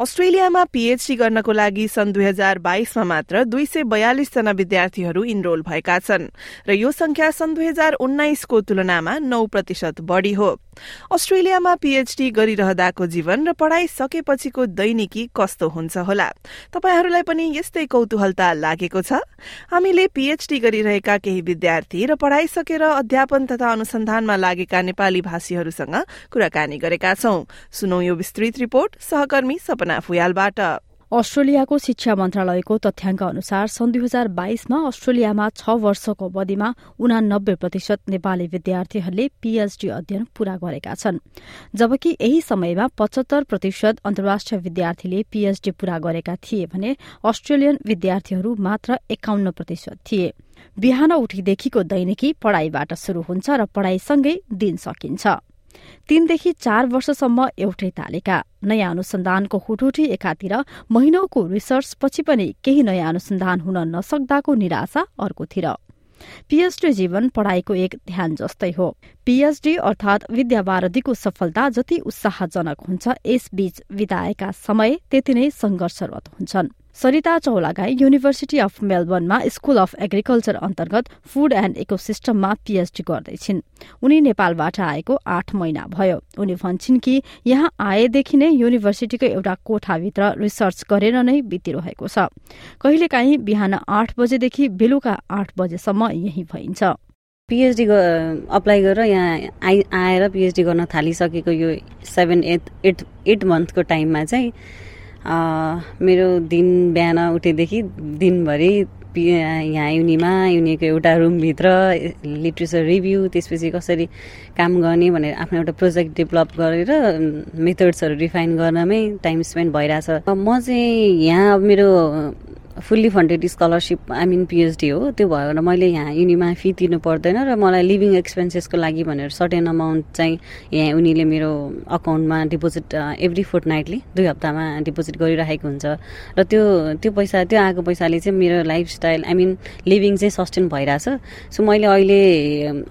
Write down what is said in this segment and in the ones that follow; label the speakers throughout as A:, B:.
A: अस्ट्रेलियामा पीएचडी गर्नको लागि सन् दुई हजार बाइसमा मात्र दुई सय बयालिसजना विद्यार्थीहरू इनरोल भएका छन् र यो संख्या सन् दुई हजार उन्नाइसको तुलनामा नौ प्रतिशत बढ़ी हो। अस्ट्रेलियामा पीएचडी गरिरहँदाको जीवन र पढ़ाइ सकेपछिको दैनिकी कस्तो हुन्छ होला? तपाईहरूलाई पनि यस्तै कौतूहलता लागेको छ? हामीले पीएचडी गरिरहेका केही विद्यार्थी र पढ़ाइ सकेर अध्यापन तथा अनुसन्धानमा लागेका नेपाली भाषीहरूसँग कुराकानी गरेका छौं। सुनौ यो विस्तृत रिपोर्ट सहकर्मी सपना फुयालबाट।
B: अस्ट्रेलियाको शिक्षा मन्त्रालयको तथ्याङ्क अनुसार सन् दुई हजार बाइसमा अस्ट्रेलियामा छ वर्षको अवधिमा उनानब्बे प्रतिशत नेपाली विद्यार्थीहरूले पीएचडी अध्ययन पूरा गरेका छन्। जबकि यही समयमा पचहत्तर प्रतिशत अन्तर्राष्ट्रिय विद्यार्थीले पीएचडी पूरा गरेका थिए भने अस्ट्रेलियन विद्यार्थीहरू मात्र एकाउन्न प्रतिशत थिए। बिहान उठीदेखिको दैनिकी पढ़ाइबाट शुरू हुन्छ र पढ़ाइसँगै दिन सकिन्छ। तीनदेखि चार वर्षसम्म एउटै तालिका। नयाँ अनुसन्धानको हुटुटी एकातिर महिनौको रिसर्च पछि पनि केही नयाँ अनुसन्धान हुन नसक्दाको निराशा अर्कोतिर। पीएचडी जीवन पढ़ाइको एक ध्यान जस्तै हो। पीएचडी अर्थात विद्यावारधीको सफलता जति उत्साहजनक हुन्छ यसबीच विताएका समय त्यति नै संघर्षरत हुन्छन्। सरिता चौलागाई युनिभर्सिटी अफ मेलबर्नमा स्कूल अफ एग्रिकल्चर अन्तर्गत फूड एण्ड इकोसिस्टममा पीएचडी गर्दैछिन्। उनी नेपालबाट आएको आठ महिना भयो। उनी भन्छन् कि यहाँ आएदेखि नै युनिभर्सिटीको एउटा कोठाभित्र रिसर्च गरेर नै बितिरहेको छ। कहिलेकाहीँ बिहान आठ बजेदेखि बेलुका आठ बजेसम्म यही भइन्छ।
C: पिएचडी अप्लाई गरेर यहाँ आइ आएर पिएचडी गर्न थालिसकेको यो सेभेन एट एट एट मन्थको टाइममा चाहिँ मेरो दिन बिहान उठेदेखि दिनभरि यहाँ युनिमा युनिको एउटा रुमभित्र लिट्रेचर रिभ्यू त्यसपछि कसरी काम गर्ने भनेर आफ्नो एउटा प्रोजेक्ट डेभलप गरेर मेथड्सहरू रिफाइन गर्नमै टाइम स्पेन्ड भइरहेछ। म चाहिँ यहाँ मेरो fully funded scholarship I mean PhD हो त्यो भएर मैले यहाँ युनिमा फी तिर्नु पर्दैन र मलाई लिभिङ एक्सपेन्सेसको लागि भनेर सर्टेन अमाउन्ट चाहिँ यहाँ उनीले मेरो अकाउन्टमा डिपोजिट एभ्री फोर्थ नाइटली दुई हप्तामा डिपोजिट गरिराखेको हुन्छ। र त्यो त्यो पैसा त्यो आएको पैसाले चाहिँ मेरो लाइफस्टाइल आई मिन लिभिङ चाहिँ सस्टेन भइरहेछ। सो मैले अहिले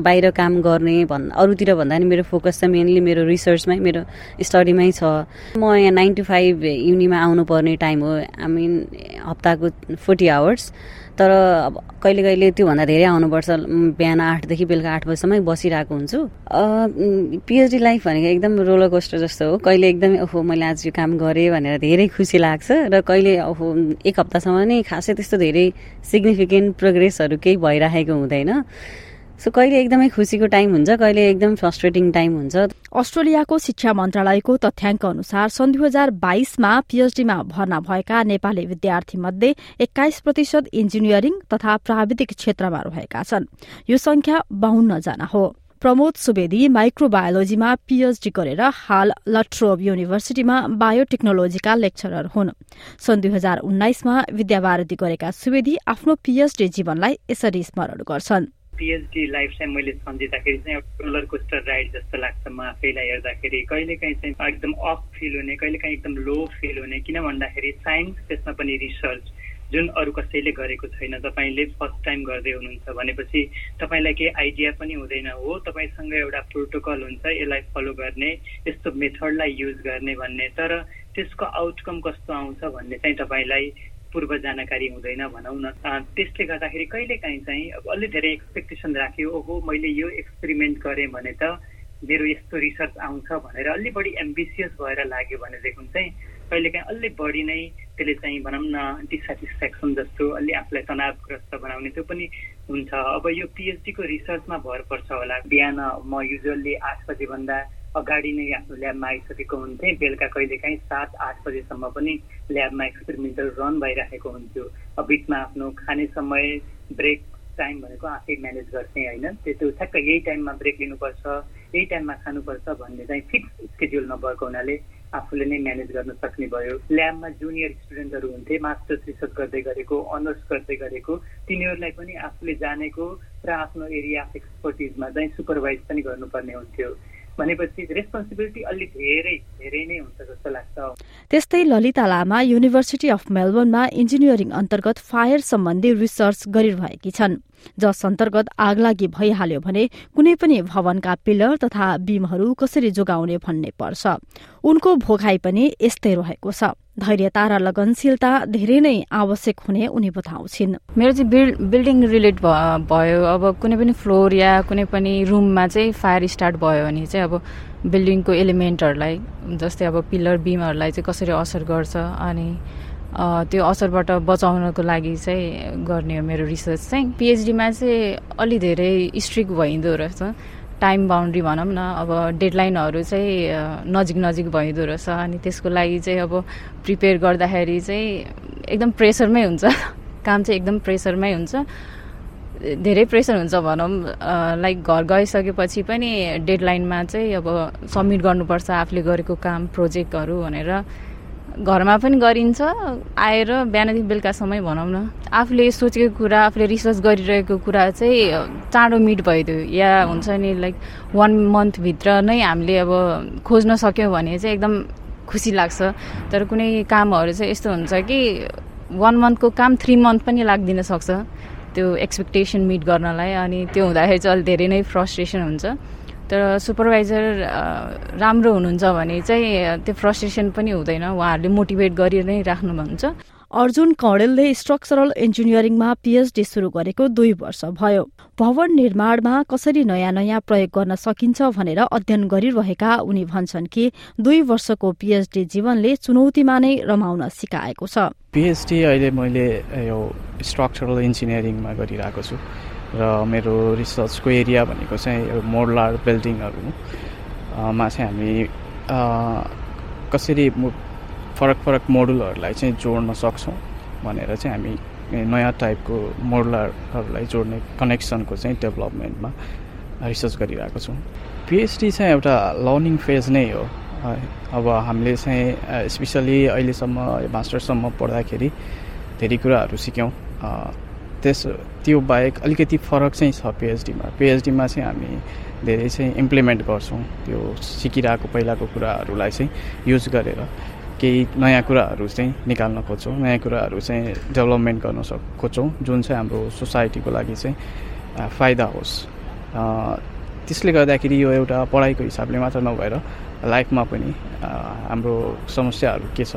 C: बाहिर काम गर्ने भन् अरूतिर भन्दा पनि मेरो फोकस चाहिँ मेनली मेरो रिसर्चमै मेरो स्टडीमै छ। म यहाँ नाइन टु फाइभ युनिमा आउनुपर्ने टाइम हो। आई मिन हप्ताको फोर्टी आवर्स तर अब कहिले कहिले त्योभन्दा धेरै आउनुपर्छ। बिहान आठदेखि बेलुका आठ बजीसम्मै बसिरहेको हुन्छु। पिएचडी लाइफ भनेको एकदम रोलर कोस्टर जस्तो हो। कहिले एकदमै ओहो मैले आज यो काम गरेँ भनेर धेरै खुसी लाग्छ र कहिले ओहो एक हप्तासम्म नै खासै त्यस्तो धेरै सिग्निफिकेन्ट प्रोग्रेसहरू केही भइराखेको हुँदैन। सो कहिले एकदमै खुसीको टाइम हुन्छ कहिले एकदम फ्रस्ट्रेटिङ टाइम हुन्छ।
B: अस्ट्रेलियाको शिक्षा मन्त्रालयको तथ्याङ्क अनुसार सन् दुई हजार बाइसमा पीएचडीमा भर्ना भएका नेपाली विद्यार्थी मध्ये एक्काइस प्रतिशत इन्जिनियरिङ तथा प्राविधिक क्षेत्रमा रहेका छन्। यो संख्या बाहन्न जना हो। प्रमोद सुवेदी माइक्रोबायोलोजीमा पीएचडी गरेर हाल लट्रोब युनिभर्सिटीमा बायोटेक्नोलोजीका लेक्चरर हुन्। सन् दुई हजार उन्नाइसमा विद्यावारती गरेका सुवेदी आफ्नो पीएचडी जीवनलाई यसरी स्मरण गर्छन्।
D: पिएचडी लाइफ चाहिँ मैले सम्झिँदाखेरि चाहिँ एउटा रोलर कोस्टर राइड जस्तो लाग्छ म आफैलाई हेर्दाखेरि। कहिलेकाहीँ चाहिँ एकदम अफ फिल हुने कहिलेकाहीँ एकदम लो फिल हुने। किन भन्दाखेरि साइन्स त्यसमा पनि रिसर्च जुन अरू कसैले गरेको छैन तपाईँले फर्स्ट टाइम गर्दै हुनुहुन्छ भनेपछि तपाईँलाई केही आइडिया पनि हुँदैन हो। तपाईँसँग एउटा प्रोटोकल हुन्छ यसलाई फलो गर्ने यस्तो मेथडलाई युज गर्ने भन्ने। तर त्यसको आउटकम कस्तो आउँछ भन्ने चाहिँ तपाईँलाई पूर्व जानकारी हुँदैन भनौँ न। त्यसले गर्दाखेरि कहिलेकाहीँ चाहिँ अब अलि धेरै एक्सपेक्टेसन राख्यो ओहो मैले यो एक्सपेरिमेन्ट गरेँ भने त मेरो यस्तो रिसर्च आउँछ भनेर अलि बढी एम्बिसियस भएर लाग्यो भनेदेखि चाहिँ कहिलेकाहीँ अलि बढी नै त्यसले चाहिँ भनौँ न डिसेटिस्फ्याक्सन जस्तो अलि आफूलाई तनावग्रस्त बनाउने त्यो पनि हुन्छ। अब यो पिएचडीको रिसर्चमा भर पर्छ होला। बिहान म युजली आठ बजीभन्दा अगाडि नै आफ्नो ल्याबमा आइसकेको हुन्थे। बेलुका कहिलेकाहीँ सात आठ बजेसम्म पनि ल्याबमा एक्सपेरिमेन्टल रन भइराखेको हुन्थ्यो। बिचमा आफ्नो खाने समय ब्रेक टाइम भनेको आफै म्यानेज गर्थेँ होइन। त्यो ठ्याक्क यही टाइममा ब्रेक लिनुपर्छ यही टाइममा खानुपर्छ भन्ने चाहिँ फिक्स स्केड्युल नभएको हुनाले आफूले नै म्यानेज गर्न सक्ने भयो। ल्याबमा जुनियर स्टुडेन्टहरू हुन्थे मास्टर्स रिसर्च गर्दै गरेको अनर्स गर्दै गरेको। तिनीहरूलाई पनि आफूले जानेको र आफ्नो एरिया अफ एक्सपर्टिजमा चाहिँ सुपरभाइज पनि गर्नुपर्ने हुन्थ्यो। भनेपछि रेस्पोन्सिबिलिटी अलिक धेरै धेरै नै हुन्छ जस्तो लाग्छ
B: त्यस्तै ललिता लामा युनिभर्सिटी अफ मेलबर्नमा इन्जिनियरिङ अन्तर्गत फायर सम्बन्धी रिसर्च गरिरहेकी छन्। जस अन्तर्गत आगलागी भइहाल्यो भने कुनै पनि भवनका पिलर तथा बीमहरू कसरी जोगाउने भन्ने पर्छ। उनको भोगाई पनि यस्तै रहेको छ। धैर्यता र लगनशीलता धेरै नै आवश्यक हुने उनी बताउँछिन्।
E: मेरो चाहिँ बिल्ड बिल्डिङ रिलेट भयो। अब कुनै पनि फ्लोर या कुनै पनि रुममा चाहिँ फायर स्टार्ट भयो भने चाहिँ अब बिल्डिङको एलिमेन्टहरूलाई जस्तै अब पिलर बिमहरूलाई चाहिँ कसरी असर गर्छ अनि त्यो असरबाट बचाउनको लागि चाहिँ गर्ने हो मेरो रिसर्च चाहिँ। पिएचडीमा चाहिँ अलि धेरै स्ट्रिक्ट भइँदो रहेछ। टाइम बााउन्ड्री भनौँ न अब डेडलाइनहरू चाहिँ नजिक नजिक भइदो रहेछ। अनि त्यसको लागि चाहिँ अब प्रिपेयर गर्दाखेरि चाहिँ एकदम प्रेसरमै हुन्छ। काम चाहिँ एकदम प्रेसरमै हुन्छ। धेरै प्रेसर हुन्छ भनौँ लाइक घर गइसकेपछि पनि डेडलाइनमा चाहिँ अब सब्मिट गर्नुपर्छ आफूले गरेको काम प्रोजेक्टहरू भनेर। घरमा पनि गरिन्छ। आएर बिहानदेखि बेलुकासम्मै भनौँ न। आफूले सोचेको कुरा आफूले रिसर्च गरिरहेको कुरा चाहिँ चाँडो मिट भइदियो। या हुन्छ नि लाइक वान मन्थभित्र नै हामीले अब खोज्न सक्यौँ भने चाहिँ एकदम खुसी लाग्छ। तर कुनै कामहरू चाहिँ यस्तो हुन्छ कि वान मन्थको काम थ्री मन्थ पनि लाग्दिन सक्छ। त्यो एक्सपेक्टेसन मिट गर्नलाई अनि त्यो हुँदाखेरि चाहिँ अलिक धेरै नै फ्रस्ट्रेसन हुन्छ। तर सुपरभाइजर राम्रो हुनुहुन्छ भने चाहिँ त्यो फ्रस्ट्रेसन पनि हुँदैन। उहाँहरूले मोटिभेट गरि नै राख्नुहुन्छ।
B: अर्जुन कौडेलले स्ट्रक्चरल इन्जिनियरिङमा पीएचडी शुरू गरेको दुई वर्ष भयो। भवन निर्माणमा कसरी नयाँ नयाँ प्रयोग गर्न सकिन्छ भनेर अध्ययन गरिरहेका उनी भन्छन् कि दुई वर्षको पीएचडी जीवनले चुनौतीमा नै रमाउन सिकाएको छ।
F: पीएचडी अहिले मैले यो स्ट्रक्चरल इन्जिनियरिङमा गरिरहेको छु। र मेरो रिसर्चको एरिया भनेको चाहिँ मोडलार बिल्डिङहरूमा चाहिँ हामी कसरी फरक फरक मोडुलहरूलाई चाहिँ जोड्न सक्छौँ भनेर चाहिँ हामी नयाँ टाइपको मोडलरहरूलाई जोड्ने कनेक्सनको चाहिँ डेभलपमेन्टमा रिसर्च गरिरहेको छौँ। पिएचडी चाहिँ एउटा लर्निङ फेज नै हो। अब हामीले चाहिँ स्पेसली अहिलेसम्म मास्टरसम्म पढ्दाखेरि धेरै कुराहरू सिक्यौँ। त्यस त्यो बाहेक अलिकति फरक चाहिँ छ पिएचडीमा पिएचडीमा चाहिँ हामी धेरै चाहिँ इम्प्लिमेन्ट गर्छौँ त्यो सिकिरहेको पहिलाको कुराहरूलाई चाहिँ युज गरेर। केही नयाँ कुराहरू चाहिँ निकाल्न खोज्छौँ नयाँ कुराहरू चाहिँ डेभलपमेन्ट गर्न सक खोज्छौँ जुन चाहिँ हाम्रो सोसाइटीको लागि चाहिँ फाइदा होस्। त्यसले गर्दाखेरि यो एउटा पढाइको हिसाबले मात्र नभएर लाइफमा पनि हाम्रो समस्याहरू के छ?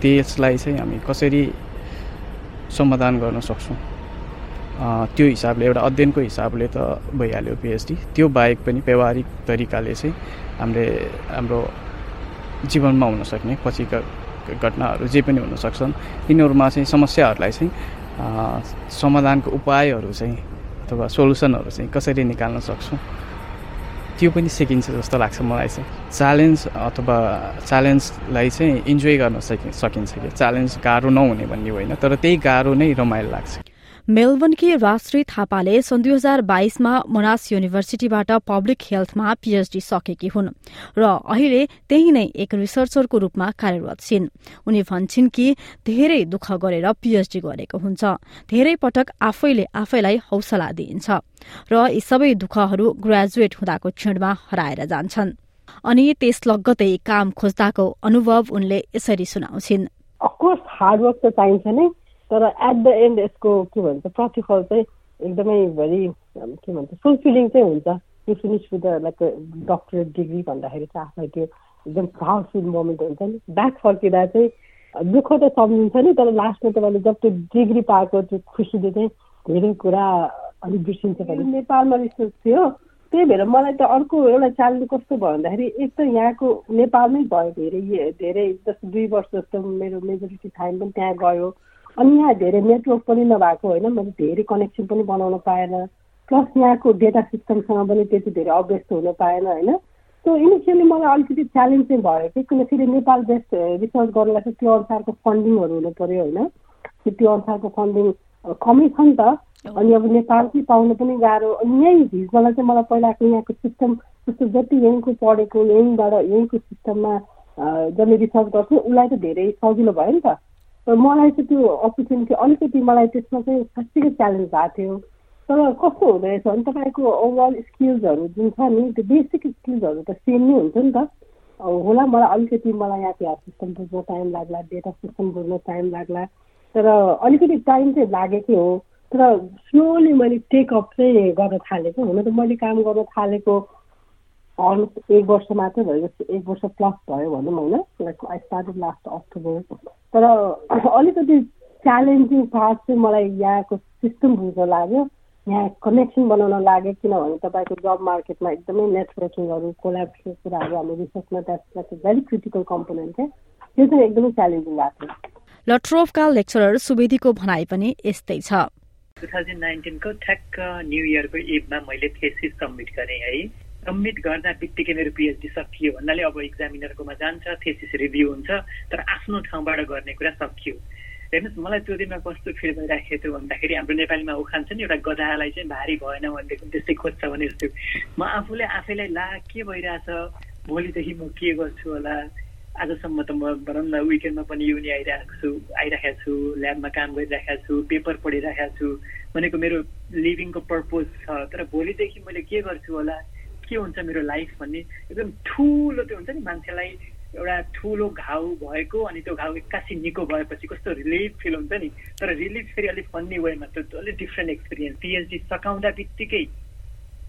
F: त्यसलाई चाहिँ हामी कसरी समाधान गर्न सक्छौँ। त्यो हिसाबले एउटा अध्ययनको हिसाबले त भइहाल्यो पिएचडी त्यो बाहेक पनि व्यवहारिक तरिकाले चाहिँ हामीले हाम्रो जीवनमा हुन सक्ने पछिका घटनाहरू जे पनि हुन सक्छन् तिनीहरूमा चाहिँ समस्याहरूलाई चाहिँ समाधानको उपायहरू चाहिँ अथवा सोल्युसनहरू चाहिँ कसरी निकाल्न सक्छौँ? त्यो पनि सिकिन्छ जस्तो लाग्छ मलाई चाहिँ। च्यालेन्ज अथवा च्यालेन्जलाई चाहिँ इन्जोय गर्न सकि सकिन्छ कि? च्यालेन्ज गाह्रो नहुने भन्ने होइन तर त्यही गाह्रो नै रमाइलो लाग्छ।
B: मेलबर्नकी राष्ट्रिय थापाले सन् दुई हजार बाइसमा मनास युनिभर्सिटीबाट पब्लिक हेल्थमा पीएचडी सकेकी हुन् र अहिले त्यही नै एक रिसर्चरको रूपमा कार्यरत छिन्। उनी भन्छन् कि धेरै दुःख गरेर पीएचडी गरेको हुन्छ। धेरै पटक आफैले आफैलाई हौसला दिइन्छ र यी सबै दुःखहरू ग्रेजुएट हुँदाको क्षणमा हराएर जान्छन्। अनि त्यस लगत्तै काम खोज्दाको अनुभव उनले यसरी सुनाउँछिन्।
G: हार्डवर्क त चाहिन्छ नै। तर एट द एन्ड यसको के भन्छ प्रतिफल चाहिँ एकदमै भेरी के भन्छ फुलफिलिङ चाहिँ हुन्छ। You finish with like doctorate degree भन्दाखेरि चाहिँ आफूलाई त्यो एकदम प्राउडफुल मोमेन्ट हुन्छ नि। ब्याक फर्किँदा चाहिँ दुःख त सम्झिन्छ नि तर लास्टमा तपाईँले जब त्यो डिग्री पाएको त्यो खुसीले चाहिँ धेरै कुरा अलिक बिर्सिन्छ भने नेपालमा रिसर्च थियो। त्यही भएर मलाई त अर्को एउटा च्यालेन्ज कस्तो भयो भन्दाखेरि एक त यहाँको नेपालमै भयो धेरै धेरै जस्तो दुई वर्ष जस्तो मेरो मेजोरिटी टाइम पनि त्यहाँ गयो। अनि यहाँ धेरै नेटवर्क पनि नभएको होइन मैले धेरै कनेक्सन पनि बनाउन पाएन। प्लस यहाँको डेटा सिस्टमसँग पनि त्यति धेरै अभ्यस्त हुन पाएन होइन। सो इनिसियली मलाई अलिकति च्यालेन्ज चाहिँ भयो कि किन फेरि नेपाल बेस्ट रिसर्च गर्नलाई चाहिँ त्यो अनुसारको फन्डिङहरू हुनु पऱ्यो होइन। त्यो अनुसारको फन्डिङ कमै छ नि त। अनि अब नेपालकै पाउनु पनि गाह्रो। अनि यहीँ भिजनलाई चाहिँ मलाई पहिलाको यहाँको सिस्टम जस्तो जति यहीँको पढेको यहीँबाट यहीँको सिस्टममा जसले रिसर्च गर्छ उसलाई त धेरै सजिलो भयो नि त। मलाई चाहिँ त्यो अपर्च्युनिटी अलिकति मलाई त्यसमा चाहिँ साँच्चीकै च्यालेन्ज भएको थियो। तर कस्तो हुँदो रहेछ भने तपाईँको ओभरअल स्किल्सहरू जुन छ नि त्यो बेसिक स्किल्सहरू त सेम नै हुन्छ नि त। होला मलाई अलिकति मलाई यहाँ सिस्टम बुझ्न टाइम लाग्ला डेटा सिस्टम बुझ्न टाइम लाग्ला। तर अलिकति टाइम चाहिँ लागेकै हो। तर स्लोली मैले टेकअप चाहिँ गर्न थालेको। हुन त मैले काम गर्न थालेको। अलमोस्ट एक वर्ष मात्रै भयो एक वर्ष प्लस भयो भनौँ होइन। Like I started last October तर अलिकति च्यालेन्जिङ पार्ट चाहिँ मलाई यहाँको सिस्टम बुझ्न लाग्यो। यहाँ कनेक्सन बनाउन लाग्यो किनभने तपाईँको जब मार्केटमा एकदमै नेटवर्किङहरू कोलाब्सको कुराहरू हाम्रो रिसर्चमा द्याट्स भेरी क्रिटिकल कम्पोनेन्ट क्या त्यो चाहिँ एकदमै च्यालेन्जिङ भएको
B: थियो। लट्रोफका लेक्चरर सुवेदीको भनाइ पनि यस्तै छ।
D: टु थाउजन्ड नाइन्टिनको ठ्याक्क न्यु इयरको इभमा मैले थेसिस सब्मिट गरेँ है। सब्मिट गर्दा बित्तिकै मेरो पिएचडी सकियो भन्नाले अब इक्जामिनरकोमा जान्छ थेसिस रिभ्यू हुन्छ तर आफ्नो ठाउँबाट गर्ने कुरा सकियो। हेर्नुहोस् मलाई त्यो दिनमा कस्तो फिल भइराखेको थियो भन्दाखेरि हाम्रो नेपालीमा उखान छ नि एउटा गधालाई चाहिँ भारी भएन भनेदेखि त्यस्तै खोज्छ भने जस्तो म आफूले आफैलाई ला के भइरहेछ? भोलिदेखि म के गर्छु होला? आजसम्म त म भनौँ न विकेन्डमा पनि युनि आइरहेको छु आइरहेको छु ल्याबमा काम गरिरहेको छु पेपर पढिरहेको छु भनेको मेरो लिभिङको पर्पोज छ। तर भोलिदेखि मैले के गर्छु होला? के हुन्छ मेरो लाइफ भन्ने? एकदम ठुलो त्यो हुन्छ नि मान्छेलाई एउटा ठुलो घाउ भएको अनि त्यो घाउ एक्कासी निको भएपछि कस्तो रिलिफ फिल हुन्छ नि? तर रिलिफ फेरि अलिक फन्नी वेमा त्यो अलिक डिफ्रेन्ट एक्सपिरियन्स पिएचडी सकाउँदा बित्तिकै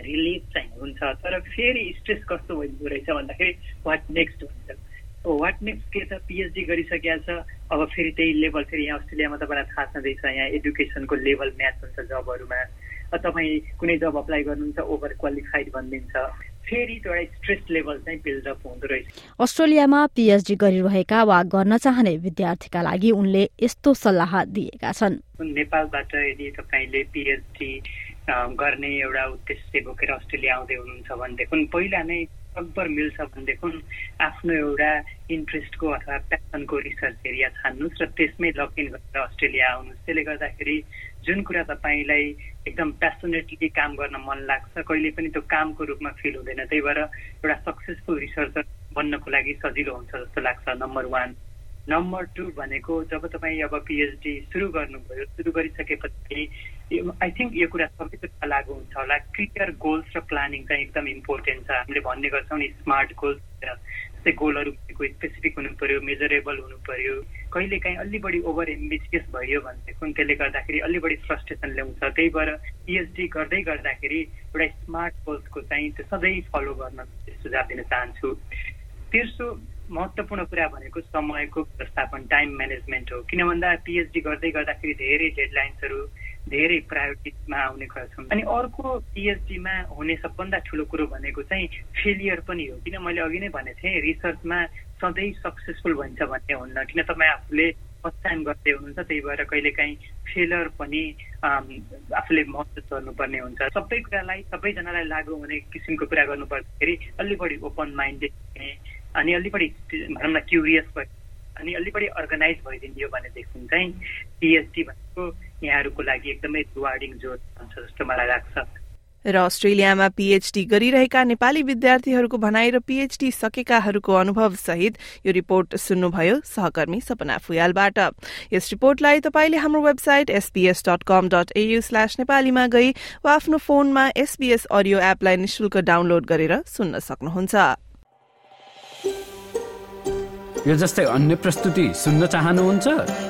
D: रिलिफ चाहिँ हुन्छ। तर फेरि स्ट्रेस कस्तो भइदिँदो रहेछ भन्दाखेरि वाट नेक्स्ट भन्छ वाट नेक्स्ट के छ? पिएचडी गरिसकेका छ। अब फेरि त्यही लेभल फेरि यहाँ अस्ट्रेलियामा तपाईँलाई थाहा छँदैछ यहाँ एडुकेसनको लेभल म्याच हुन्छ जबहरूमा तपाईँ कुनै जब अप्लाई गर्नुहुन्छ ओभर क्वालिफाइड भनिदिन्छ। फेरि एउटा स्ट्रेस लेभल चाहिँ बिल्डअप हुँदो रहेछ।
B: अस्ट्रेलियामा पिएचडी गरिरहेका वा गर्न चाहने विद्यार्थीका लागि उनले यस्तो सल्लाह दिएका छन्।
D: नेपालबाट यदि तपाईँले पिएचडी गर्ने एउटा उद्देश्य बोकेर अस्ट्रेलिया आउँदै हुनुहुन्छ भनेदेखि पहिला नै अकबर मिल्छ भनेदेखि आफ्नो एउटा इन्ट्रेस्टको अथवा प्यासनको रिसर्च एरिया छान्नुहोस् र त्यसमै लक इन गरेर अस्ट्रेलिया आउनुहोस्। त्यसले गर्दाखेरि जुन कुरा तपाईँलाई एकदम प्यासनेटली काम गर्न मन लाग्छ कहिले पनि त्यो कामको रूपमा फिल हुँदैन। त्यही भएर एउटा सक्सेसफुल रिसर्चर बन्नको लागि सजिलो हुन्छ जस्तो लाग्छ नम्बर वान नम्बर टू भनेको जब तपाईँ अब पिएचडी सुरु गर्नुभयो सुरु गरिसकेपछि आई थिङ्क यो कुरा सबैको लागु हुन्छ होला। क्लियर गोल्स र प्लानिङ चाहिँ एकदम इम्पोर्टेन्ट छ। हामीले भन्ने गर्छौँ नि स्मार्ट गोल्स जस्तै गोलहरू भनेको स्पेसिफिक हुनु पर्यो मेजरेबल हुनु पर्यो कहिले काहीँ अलि बढी ओभर एम्बिसियस भयो भनेदेखि त्यसले गर्दाखेरि अलि बढी फ्रस्ट्रेसन ल्याउँछ। त्यही भएर पिएचडी गर्दै गर्दाखेरि एउटा स्मार्ट गोल्सको चाहिँ त्यो सधैँ फलो गर्न सुझाव दिन चाहन्छु। तेर्सो महत्त्वपूर्ण कुरा भनेको समयको व्यवस्थापन टाइम म्यानेजमेन्ट हो। किन भन्दा पिएचडी गर्दै गर्दाखेरि धेरै डेडलाइन्सहरू धेरै प्रायोरिटीमा आउने गर्छौँ। अनि अर्को पिएचडीमा हुने सबभन्दा ठुलो कुरो भनेको चाहिँ फेलियर पनि हो। किन मैले अघि नै भनेको थिएँ रिसर्चमा सधैँ सक्सेसफुल भन्छ भन्ने हुन्न। किन तपाईँ आफूले फर्स्ट गर्दै हुनुहुन्छ त्यही भएर कहिलेकाहीँ फेलर पनि आफूले महसुस गर्नुपर्ने हुन्छ। सबै कुरालाई सबैजनालाई लागु हुने किसिमको कुरा गर्नुपर्दाखेरि अलि बढी ओपन माइन्डेड अनि अलि बढी भनौँ न क्युरियस अनि अलि बढी अर्गनाइज भइदियो भनेदेखि चाहिँ पिएचडी भनेको यहाँहरूको लागि एकदमै रिवार्डिङ जोर हुन्छ जस्तो मलाई लाग्छ।
A: र अस्ट्रेलियामा पीएचडी गरिरहेका नेपाली विद्यार्थीहरूको भनाई र पीएचडी सकेकाहरूको अनुभव सहित यो रिपोर्ट सुन्नुभयो सहकर्मी सपना फुयालबाट। यस रिपोर्टलाई तपाईँले हाम्रो website SBS dot com dot AU slash नेपालीमा गई वा आफ्नो फोनमा एसबीएस अडियो एपलाई निशुल्क डाउनलोड गरेर सुन्न सक्नुहुन्छ।
H: यो जस्तै अन्य प्रस्तुति सुन्न चाहनुहुन्छ?